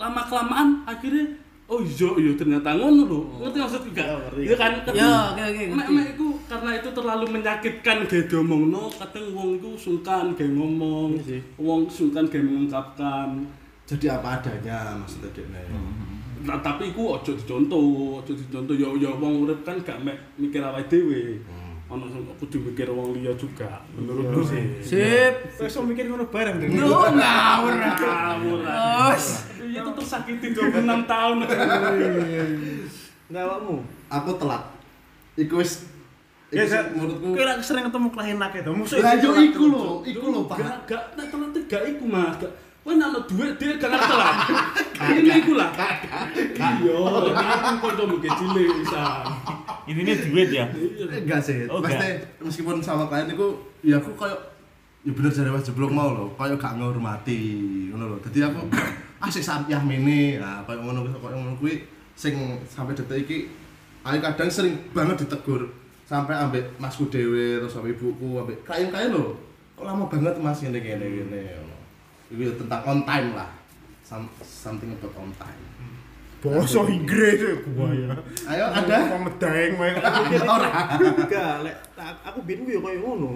lama kelamaan akhirnya oh iya iya ternyata ngono lho ngerti maksudku gak Ya, iya kan Ya, oke oke mek mek iku karena itu terlalu menyakitkan gaya diomongno kadang wong iku sungkan gaya ngomong Iya sih. wong sungkan gaya mengungkapkan Jadi apa adanya maksudnya Dekne. nah, tapi iku ojo dicontoh ojo dicontoh ya ya wong urip kan gak mek mikir awake dhewe ono sing kudu mikir wong liya juga menurutku sih Sip. Wes iso mikir ngono bareng deh. Lu ngawur. Ngawur. Iya tuh tersakiti 26 tahun. Nggak awakmu. Aku telat. Iku wis Ya, iku saya, menurutku. kira sering ketemu klien nak itu. Musuh Lah yo telat iku terus. lho, iku lho Pak. Gak gak nek telat gak iku Mas. Gak Kowe nek ana dhuwit dia gak ngerti telat. Ini iku lah. Iya, aku kanca mbek cilik bisa. Intinya duit ya. Enggak sih. Oh, Maksudnya meskipun sama klien iku ya aku kayak ya bener jare Mas Jeblok mau lho, kayak gak ngehormati ngono lho. Dadi aku asik sampyah mene. Nah, kayak ngono kayak ngono kuwi sing sampai detik iki aku kadang sering banget ditegur sampai ambek masku dhewe terus sampai ibuku ambek klien-klien lho. Kok lama banget Mas ngene ngono. Iku ya tentang on time lah. Some- something about on time. Bosok Inggris ya gua ya. Ayo ada Wong medeng wae. ora. Enggak, lek aku biyen ku ya koyo ngono.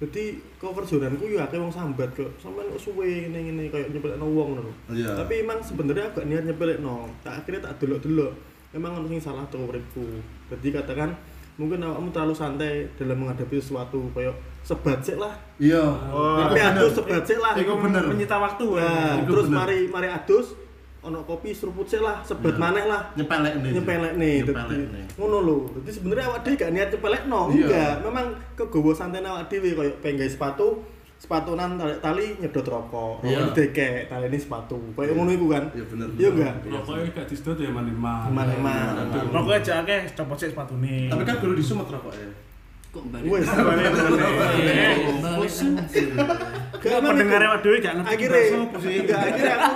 Dadi kok kerjaanku ya akeh wong sambat kok. Sampeyan kok suwe ngene-ngene koyo nyepelekno wong ngono. Iya. Tapi emang sebenarnya aku gak niat nyepelekno. Tak akhirnya tak delok-delok. Emang ono sing salah tuh uripku. Jadi katakan mungkin awakmu terlalu santai dalam menghadapi sesuatu koyo sebat sik lah. Iya. Oh, Tapi adus sebat sik lah. Iku bener. Menyita waktu ya. Terus bener. mari mari adus ono kopi seruput sik lah, sebat Iya. maneh lah. nyepelek nih nyepelek nih nyepelek dadi nih ngono lho dadi sebenarnya awak dhewe gak niat nyepelek no Iya. enggak memang kegowo santai awak dhewe koyo pengen sepatu sepatunan tali, tali nyedot rokok. Iya. rokok didekek tali ini sepatu. Koyo ngono iku kan? Iya bener iya enggak? Rokoknya gak disedot ya man-man. Eman-eman. Rokoknya aja akeh copot sik sepatune. tapi kan kudu disumet rokoknya. Kok balik? wes Balik, balik. Gak, pendengarnya itu. Dewi gak ngerti akhirnya enggak akhirnya aku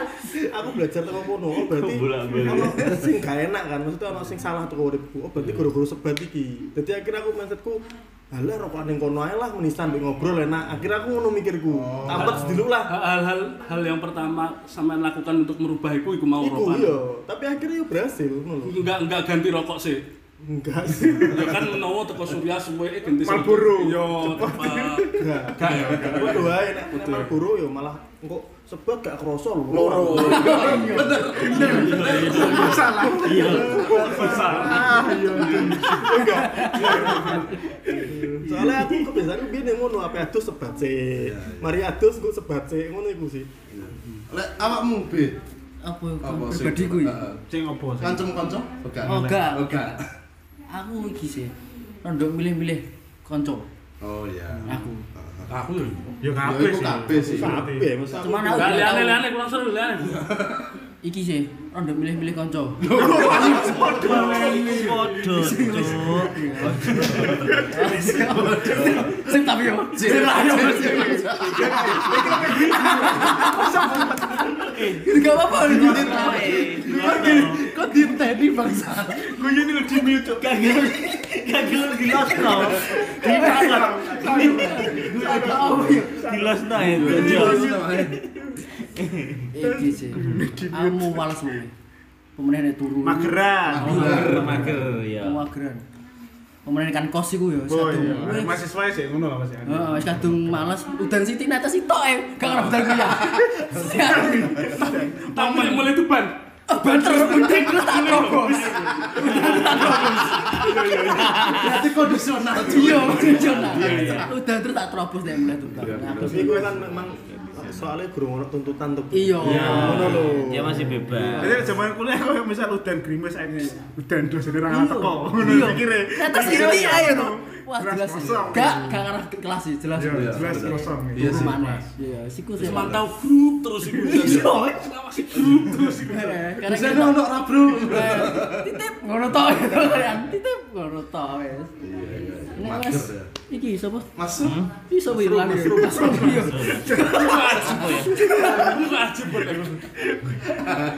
aku belajar teko kono oh berarti ono sing gak enak kan? Maksudnya ono sing salah tuh uripku. Oh berarti gara-gara sebat iki. Dadi akhirnya aku mindsetku Alah rokok ning kono ae lah menisan mbek ngobrol enak. Akhirnya aku ngono mikirku. Tampet sediluk lah. Hal-hal hal yang pertama sampean lakukan untuk merubah iku iku mau Iku rokok. iya, tapi akhirnya yo berhasil ngono lho. Enggak enggak ganti rokok sih. Enggak sih. Ya kan menawa teko Surya suwe ganti Marlboro. Yo, cepat. Enggak. Gak ya. Gue doain nek guru ya malah engko sebat gak kerasa lho. Loro. Salah. Iya. Ah, iya. Enggak. Soalnya aku kebiasaan biyen ngono apa adus sebat sih. Mari adus gue sebat sih ngono iku sih. Lek awakmu be Apa apa sih? pribadi ku ya? Heeh. Sing sih? Kancem-kancem? Enggak. Oh, enggak. aku iki sih rondo milih-milih kanca. Oh iya. Aku. Aku yo. Kabeh sih. kabeh sih. Kabeh cuma aku lele-lele kurang seru lele Iki sih, rondo milih-milih kanca. Podo, Cuk. Sing tapi yo. Sing layo. Enggak apa-apa iki. Kok diteni bangsa? Gue ini lo di mute. Cuk. Gagel di los no. Di los no ya. Iki sih. Aku males wae. Pemenang turu. Mageran. Mager, mager ya. Mageran. Pemenang kan kos iku ya. Oh satu. iya. Mahasiswa sih ngono lah Mas. ya. Heeh, wis kadung males udan siti nata sitok e, gak ngarep dal kuliah. Tampil mulai tuban. Oh, banter udan terus tak terobos. Berarti kondisional. Iya, kondisional. Udan terus tak terobos nek mulai tuh. Aku Tapi gue kan memang soalnya guru ngono tuntutan tuh. Iya. Ngono lho. Dia masih bebas. Jadi zaman kuliah kok misal udan grimes X, udan dos ini ra teko. Ngono Iya. pikire. Ternyata siti ae to. Wah, Jelas jelas. kosong. Gak, gak ngarep ke kelas sih, jelas. Ya, Iya, jelas kosong. Iya sih. Mana? Iya, siku sih. Mantau grup terus iku. Iya. Masih grup terus iku. Karena Bisa ono ra, Bro? titip ngono to gitu. Titip ngono to wes. Mager ya. iki sapa? Masuk. Iki sapa ilang. Aku ajib banget.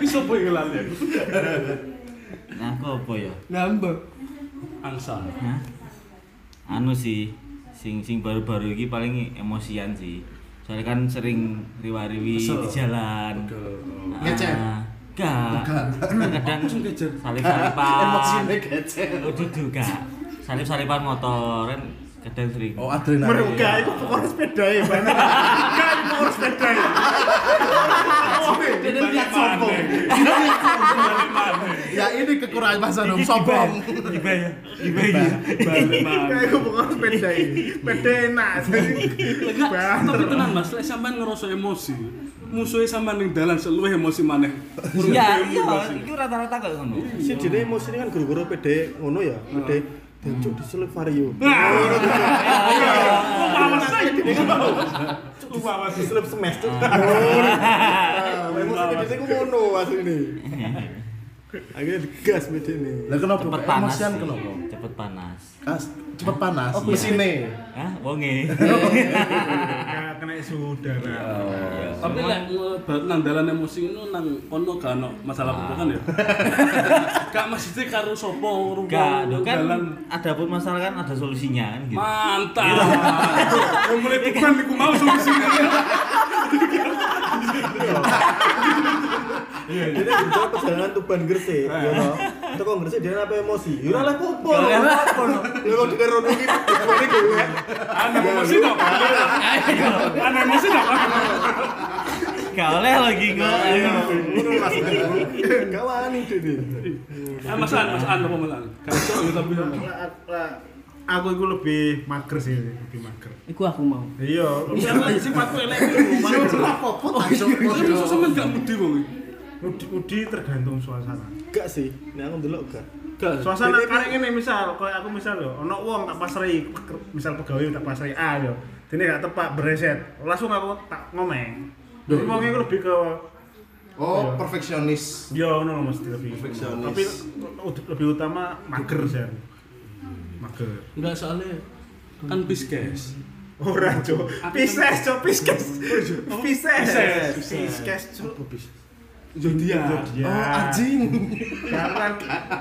Iso boy ngelan ya. Nah, aku apa ya? Nambah. Angsa. Hah? Anu sih, sing sing baru-baru ini paling emosian sih. Soalnya kan sering riwa-riwi di jalan. Betul. Ngecek. Enggak. Enggak. Kadang kejar. salip-salipan. Emosinya. Oh, dudu enggak. Salip-salipan motor kan kadang sering. Oh, adrenalin. Meruga iku pokoknya sepeda ya. Enggak iku pokoknya sepeda ya. Sombong. Ya ini kekurangan bahasa dong, sombong. Iba ya. Iba ya. Enggak iku pokoknya sepeda ya. Sepeda enak. Tapi tenang Mas, lek sampean ngerasa emosi, musuhnya sampean ning dalan seluwih emosi maneh. Iya, iya, itu rata-rata kayak ngono. Si jadi emosi ini kan guru-guru PD ngono ya, PD Dencuk diselip vario. Awas saya Cukup awas diselip smash. Cuk. Nah, Emosi PD ku ngono asline. Akhirnya digas ini. Lah kenapa? Cepet panas. Emosian kenapa? Cepet panas. Ah, cepet panas. Mesine. Hah, wonge. Kena suhu udara. Tapi lek nang dalan emosi itu nang kono gak ono masalah hubungan ya. Gak mesti karo sapa rumah Enggak, lho kan dalan. ada pun masalah kan ada solusinya kan gitu. Mantap. Yang mulai tuban iku mau solusinya. Jadi kita perjalanan Tuban Gresik, ya toh. Teko Gresik dia apa emosi? Ya ora lah popo. Ya ora no. Ya kok dikira rono iki tujuane dhewe. Ana emosi dong. Ana emosi dong. Gak oleh lagi kok. Gak wani dene. Ah, Mas An, Mas An apa Mas An? Gak iso ya tapi Aku iku lebih mager sih, lebih mager. Iku aku mau. Iya, sifatku elek iku. Apa-apa tak iso Tapi iso gak mudi wong iki. Udi tergantung suasana. Gak sih, nek aku ndelok gak. Gak. Suasana karek ngene misal, kayak aku misal yo, ono wong tak pasrai, misal pegawai tak pasrai A yo. Dene gak tepak bereset, langsung aku tak ngomeng. Jadi wong iku lebih ke Oh, perfeksionis. yo ngono mesti lebih. Perfeksionis. Tapi lebih utama mager sih. Mager. Enggak soalnya kan piskes. Ora, Cuk. Pises, Cuk, piskes. Pises. Piskes, Cuk. Zodiak. Ya. Oh, anjing. Jangan.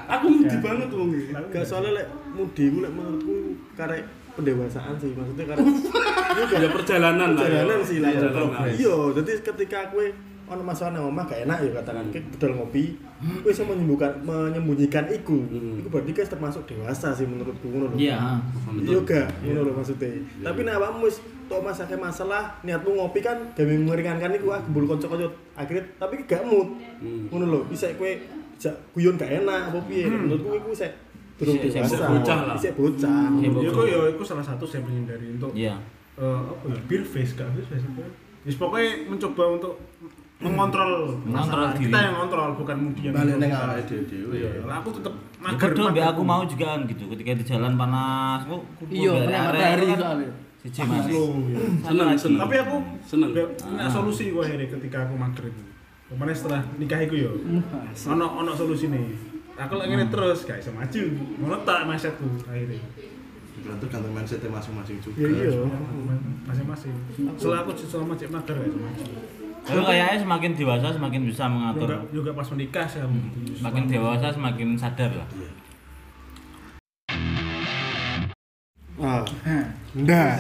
Aku mudi banget wong iki. Gak soalnya lek mudi ku lek menurutku karek pendewasaan sih maksudnya karek Ya perjalanan lah. perjalanan sih lah iya jadi ketika aku ono masalah nang omah gak enak ya katakan kayak bedol ngopi kowe iso menyembuhkan menyembunyikan iku iku berarti kan termasuk dewasa sih menurutku ngono lho Iya. iya gak ngono lho maksudnya tapi nek awakmu tok masake masalah niatmu ngopi kan gawe meringankan iku ah gembul kanca-kanca akhirnya tapi gak mood. Ngono lho bisa kowe guyon gak enak apa piye? Menurutku iku sik durung dewasa. bocah lah. isik bocah. Isik Ya kok ya itu salah satu saya menghindari untuk Iya. eh, apa ya beer face gak beer face? Yes, pokoknya mencoba untuk mengontrol Mengontrol diri. kita yang ngontrol bukan Mudi yang balik neng dhewe Iya, ya aku tetep Ya mager mager. aku mau juga kan gitu. Ketika di jalan panas, kok kudu Iya, matahari soalnya. Siji Mas. Ya. Seneng, seneng. tapi aku Seneng. punya solusi gue akhirnya ketika aku mager itu ke mana setelah nikah itu ya? Ono ono solusi nih. Aku lagi ngene terus gak bisa maju. Ngono tak mindsetku akhirnya. Berarti tergantung mindsetnya masing-masing juga. Ya iya. Masing-masing. Setelah aku selama cek mager gak bisa maju. Tapi kayaknya semakin dewasa semakin bisa mengatur. juga juga pas menikah sih gitu Semakin dewasa semakin sadar lah. Ah ndak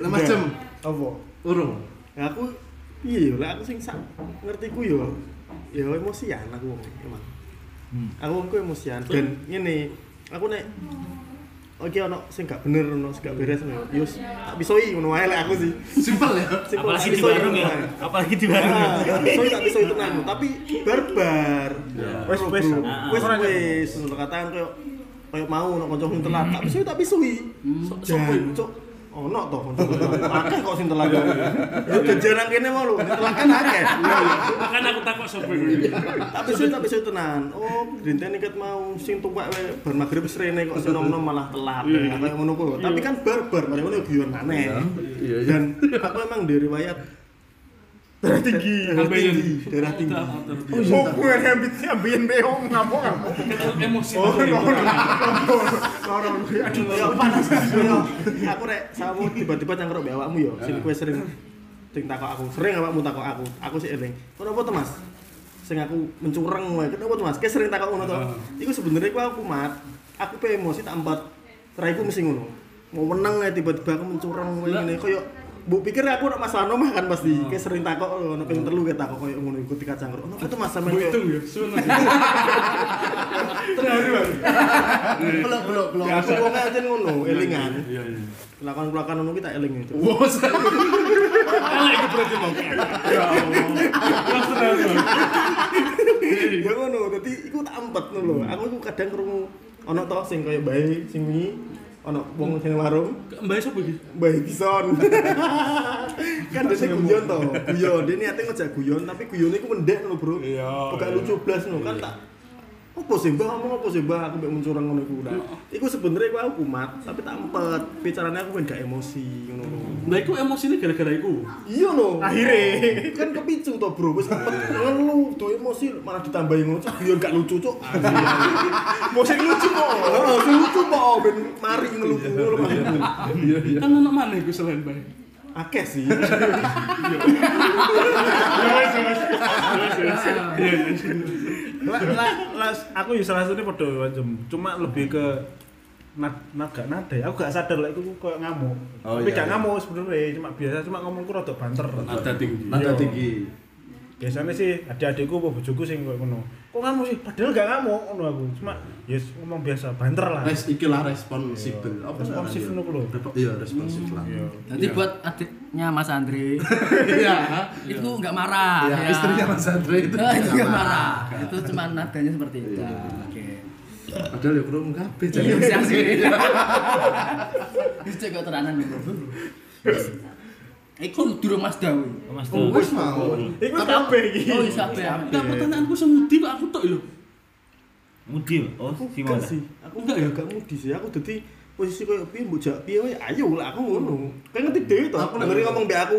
lah macam apa urung Ya aku iya yo, lah aku sing sak ngertiku yo ya emosian aku wong, emang. Hmm. Aku wong ku emosian dan ngene, aku nek Oke, ono sing gak bener, ono sing gak beres ngono. Yo tak bisoi ngono wae lek aku sih. simpel ya Simpel, Apalagi di warung ya. Apalagi di warung ya. Ah, bisoi tak bisoi tenan, tapi barbar. Wes, wes. Wes wes, ngono katakan koyo koyo mau ono kanca sing telat, tak bisoi tak bisoi. Sok cok. Ono to akeh kok sing telat. Yo jarang kene mau lho, telat kan akeh. Makan aku takut sopir. tapi sih tapi sih tenan. Oh gerinten iket mau sing tuwek wae bar magrib wis rene kok sing nom-nom malah telat. Ya kayak ngono kuwi tapi kan barbar mari ngono guyon maneh. Iya. Iya dan aku emang dari riwayat darah tinggi. darah tinggi. Darah tinggi. Oh, gue habit ambian beong ngamuk ngamuk. Emosi. oh ya panas. Yo aku rek samu tiba-tiba cangkruk mbek awakmu yo. Sing kowe sering sing takok aku. Sering awakmu takok aku. Aku sih eling kenapa tuh mas. Sing aku mencurang wae. Kenapa tuh mas? Kayak sering takok ngono to iku sebenarnya ku aku mat aku pe emosi tak empat. Raiku mesti ngono. Mau menang ya tiba-tiba aku mencurang wae ngene. Koyo Bu pikir aku nak masalah nomah kan pasti, kayak sering takok ono pengen telu kayak takok koyo ngono iku ketika cangkruk. Ono apa tuh mas sampean koyo Hitung ya, sebenarnya. belum belum belum Ya aku wong aja ngono, elingan. Iya, iya. Lakukan-lakukan ngono kita eling itu. Wos. Elek itu berarti mau. Ya Allah. Ya ngono dadi iku tak empet ngono lho aku iku kadang krungu ana to sing kaya bae sing wingi ana wong sing warung. Mbak sapa iki? bae bison kan dene guyon to. Guyon. Dene niate ngejak guyon tapi guyone iku mendek lho bro. Iya, Pokoknya iya. lucu blas lho. Kan tak apa sih mbak ngomong apa sih mbak aku mbak mencurang ngono iku nah iku sebenarnya aku aku kumat tapi tak empet. Bicaranya aku ben gak emosi ngono lho. Nah, iku emosinya gara-gara iku. iya lho Akhirnya. kan kepicu to bro. Wis empet. Ngelu tuh emosi malah ditambahin ngono cok. Guyon gak lucu cok. Musik lucu kok. Heeh, lucu kok ben mari ngono maksudku. Iya iya. Kan ono mana iku selain bae. Akeh sih. Lah lah lah aku ya salah satunya padha macam. Cuma lebih ke nad naga nada. ya. Aku gak sadar lah itu koyo ngamuk. Oh, Tapi iya, gak iya. ngamuk sebenarnya, cuma biasa cuma ngomongku rada banter. Nada tinggi. Nada Iya. tinggi. Biasanya sih adik-adikku apa bojoku sing koyo ngono. Kok ngamuk sih? Padahal gak ngamuk ngono aku. Cuma ya ngomong biasa, banter lah. Res iki lah responsibel. Apa Responsif ngono lho. Iya, responsif lah. Iya. Nanti buat adiknya Mas Andre Iya. itu nggak marah. Ya, ya. istrinya Mas Andre itu Nah, itu nggak nggak marah. Itu cuma nadanya seperti itu. Iya. Oke. Padahal ya kurang kabeh Iya, jadi. sih. Itu kok teranan bro. Iku durung Mas Dawi. Oh, Mas Oh, Tuh. wis mau. Iku kabeh iki. Oh, iya kabeh. Enggak pertanyaanku semudi kok aku tok yo. Mudi. Oh, Aku si sih. Aku enggak ya gak mudi sih. Aku dadi posisi koyo piye mbok jak piye wae ayo lah aku ngono. Kayak ngerti dhewe to. Aku ngeri ngomong mbek aku.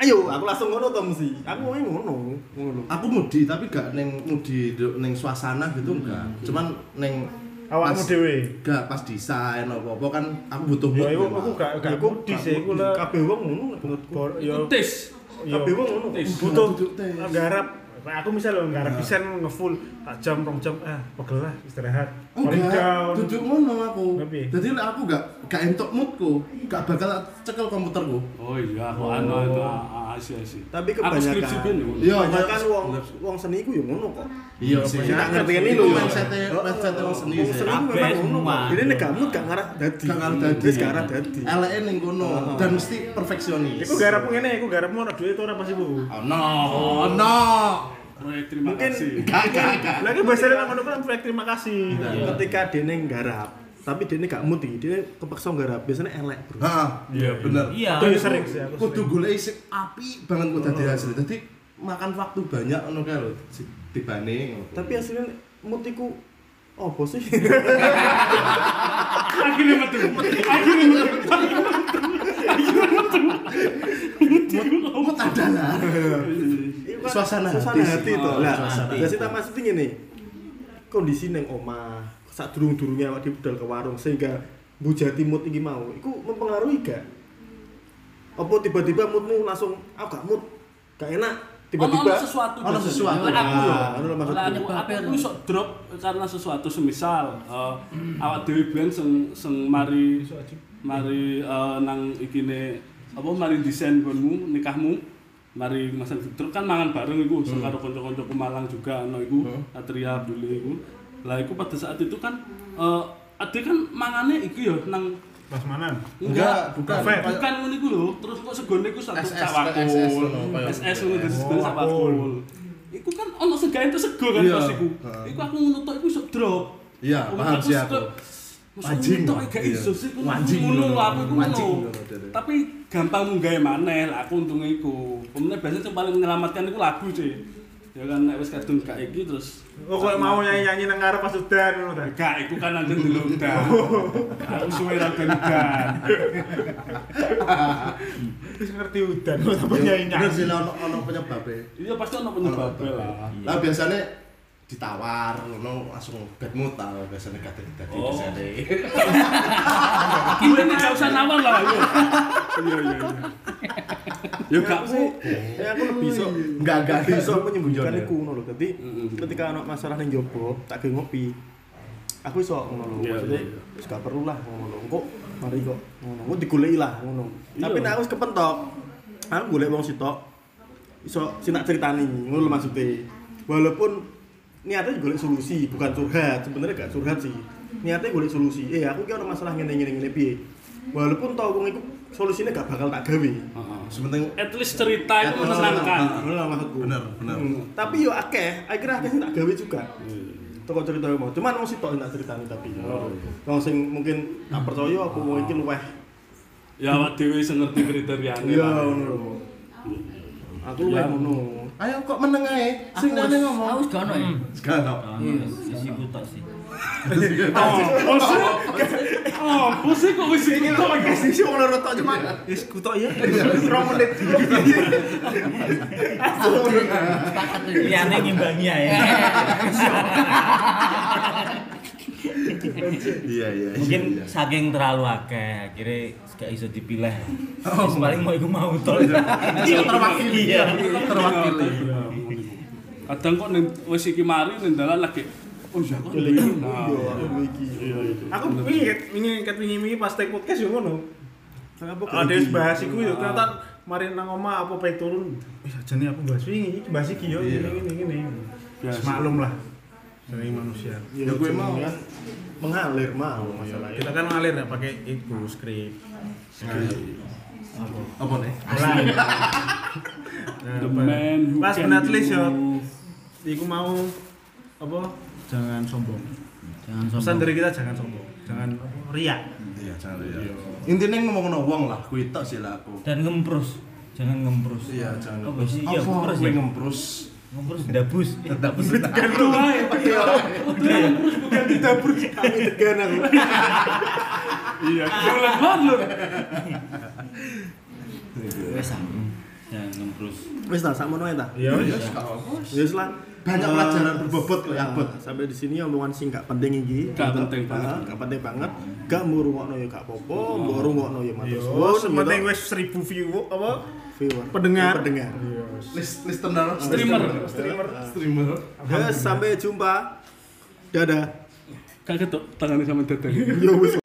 Ayo, aku langsung ngono to mesti. Aku ngomong ngono. Ngono. Aku mudi tapi gak neng mudi neng suasana gitu enggak. Cuman neng Awakmu dhewe. Enggak pas desain apa-apa kan aku butuh mood. Ya iku aku gak gak Aku mudi sih iku lah. kabeh wong ngono menurutku. Ya Tes. ya. Kabeh wong ngono. Butuh nggarap Nah, aku misalnya nggarap desain ngefull tak jam rong jam ah pegel lah istirahat Enggak, duduk ngono aku. Tapi? Jadi aku gak gak entuk moodku, gak bakal cekel komputerku. Oh iya, aku anu itu. ah, ah, Asih asih. Tapi Aku skripsi kebanyakan. ben yo. Iya, kebanyakan iya. wong wong seni ku yo ngono kok. Iya sih. Tak ngerti ini Itu lho. mindset-e mindset-e wong seni Wong seni ku memang ngono. Ini nek kamu gak ngarah dadi. Gak ngarep dadi. Wis gak ngarah dadi. Eleke ning kono dan mesti perfeksionis. Iku garapmu ngene, iku garapmu ora duit ora pas iku. Oh no, oh no. Proyek terima Mungkin- kasih. Gak gak gak. Lagi bahasa nang ngono kan proyek terima kasih. Ketika dene nggarap, tapi dene gak muti, dene kepaksa nggarap, biasanya elek, Bro. Nah, iya bener. Iya. Itu sering sih aku. Kudu golek sing apik banget kok dadi hasil. Dadi makan waktu banyak ngono kae lho dibanding. Tapi hasilnya mutiku opo sih? Akhirnya metu. Akhirnya metu. Mut adalah Iku kan Suasana suasana hati. Oh, Lah, sing tak maksud ngene. Kondisi ning omah, sak durung-durunge awak budal ke warung sehingga bujati mood iki mau, iku mempengaruhi gak? Apa tiba-tiba moodmu langsung aku gak mood, gak enak, tiba-tiba sesuatu. Ono sesuatu. Lah, Aku. Ah, ngono lho maksudku. Aku aku aku iso drop karena sesuatu semisal eh, awak dhewe ben sing sing mari mari eh, nang ikine apa mari desain konmu nikahmu mari Mas Victor kan mangan bareng iku sing karo kanca-kancaku Malang juga ono iku Atria Abdul iku. Lah iku pada saat itu kan eh ade kan mangane iki yo nang Pas manan. Enggak, bukan. Buffet. bukan ngono iku lho, terus kok segone iku satu SS, cak wakul. SS ngono, terus segone Oh, sak wakul. wakul. Iku kan ono segae itu sego kan Iya. pas iku. Iku aku ngono tok iku iso drop. Iya, Aku- paham aku sih aku. Mancing. tok gak Iya. iso sih ngono aku iku Mancing ngono. Tapi gampang munggahe maneh lah aku untungnya iku. Kemudian biasanya yang paling menyelamatkan iku lagu sih. Ya kan nek wis kadung gak iki terus Oh, kok mau nyanyi-nyanyi nang ngarep pas udan ngono ta. Gak, iku kan nanti dulu udah. Aku suwe ra udan. Wis ngerti udan kok apa Bener nyanyi-nyanyi. sih lah, ono ono penyebabnya. Iya pasti ono penyebabnya lah. Lah biasanya ditawar ngono langsung bad mood ta biasanya kate dadi Oh. biasanya. Kita ini gak usah nawar lah. Iya, iya, iya. Ya gak aku sih, ya aku lebih iso Enggak enggak bisa menyembunyikan Iya, iku ngono lho. Dadi Mm-mm. ketika ana masalah ning jopo, tak ge ngopi. Aku iso ngono lho. Iya, Maksudnya iya, wis gak perlu lah ngono. Engko mari kok ngono. Engko digoleki lah ngono. Tapi nek aku wis kepentok, aku golek wong sitok iso sing tak ceritani ngono maksudnya. Walaupun niatnya golek solusi, bukan curhat. Sebenarnya gak curhat sih. Niatnya golek solusi. Eh, aku ki ana masalah ngene ngene ngene piye. Walaupun tau wong iku solusine gak bakal tak gawe. Heeh. Sementing At least cerita itu menenangkan. Lah maksudku. bener bener. Hmm. Tapi yo akeh, akhirnya akeh tak gawe juga. Toko cerita mau. Cuman sitok sing tak ceritani tapi. Wong sing mungkin tak percaya apa wong iki luweh. Ya awak dhewe sing ngerti kriteriane. Lah. ngono. Aku luweh Ya. ngono. Ayo kok meneng ae. Sing nane wis- ngomong. Aku wis gak ono ya. Sekarang. Iya. Sisi kutok sih. Oh, sih. Oh, sih kok wis iki kok Kasih sih tok cuman wis kutok ya. 2 menit. Sepakat. Liyane ngimbangi ae. Iya iya. Mungkin iya. saking terlalu akeh akhirnya gak iso dipilih. Wis paling mau iku mau to. Iya, terwakili. Iya. terwakili. Kadang kok ning wis iki mari ning dalan lagi Oh iya Iya, iki. iya, aku. Iya, iya. Aku wingi ket wingi wingi-wingi pas take podcast yo ngono. Apa Ada yang bahas iku yo ternyata mari nang omah apa baik turun. Wis ajane aku bahas wingi iki bahas iki yo Iya. ngene ngene ngene. Biasa. Maklum lah. Dari manusia. Ya gue mau kan mengalir mau masalahnya. Kita kan ngalir ya pakai itu skrip. Apa nih? Pas can Netflix yo. Iku mau apa? Jangan sombong. Jangan Pesan sombong. dari kita jangan sombong. Jangan apa, riak. Iya, jangan ya. Intinya ngomong wong lah, kuwi tok sih lah aku. Dan ngemprus. Jangan ngemprus. Iya, jangan. Sih? Iya, ngemprus kowe ya. ngemprus? Ngemprus dapus. Dapus. Gantu wae. Bukan di dapur. Kami tegan aku. Iya, jangan banget. Wes ah. Jangan ngemprus. Wis ta sakmono ae ta. Iya, Ya, iya. gak apa. Wis lah. Banyak Eh, pelajaran berbobot kok, ya, Bot. Sampai di sini omongan sing gak penting iki. Gak Gitu. penting banget. Ah, Gak penting banget. Gak mau rungokno ya gak apa-apa, mbok rungokno ya matur Yo, suwun. sementing gitu. wis 1000 view apa? Viewer. pendengar. Pendengar. List listener, Streamer. streamer, streamer. Ya, sampai jumpa. Dadah. Kaget tuh tangannya sama teteh. Yo wis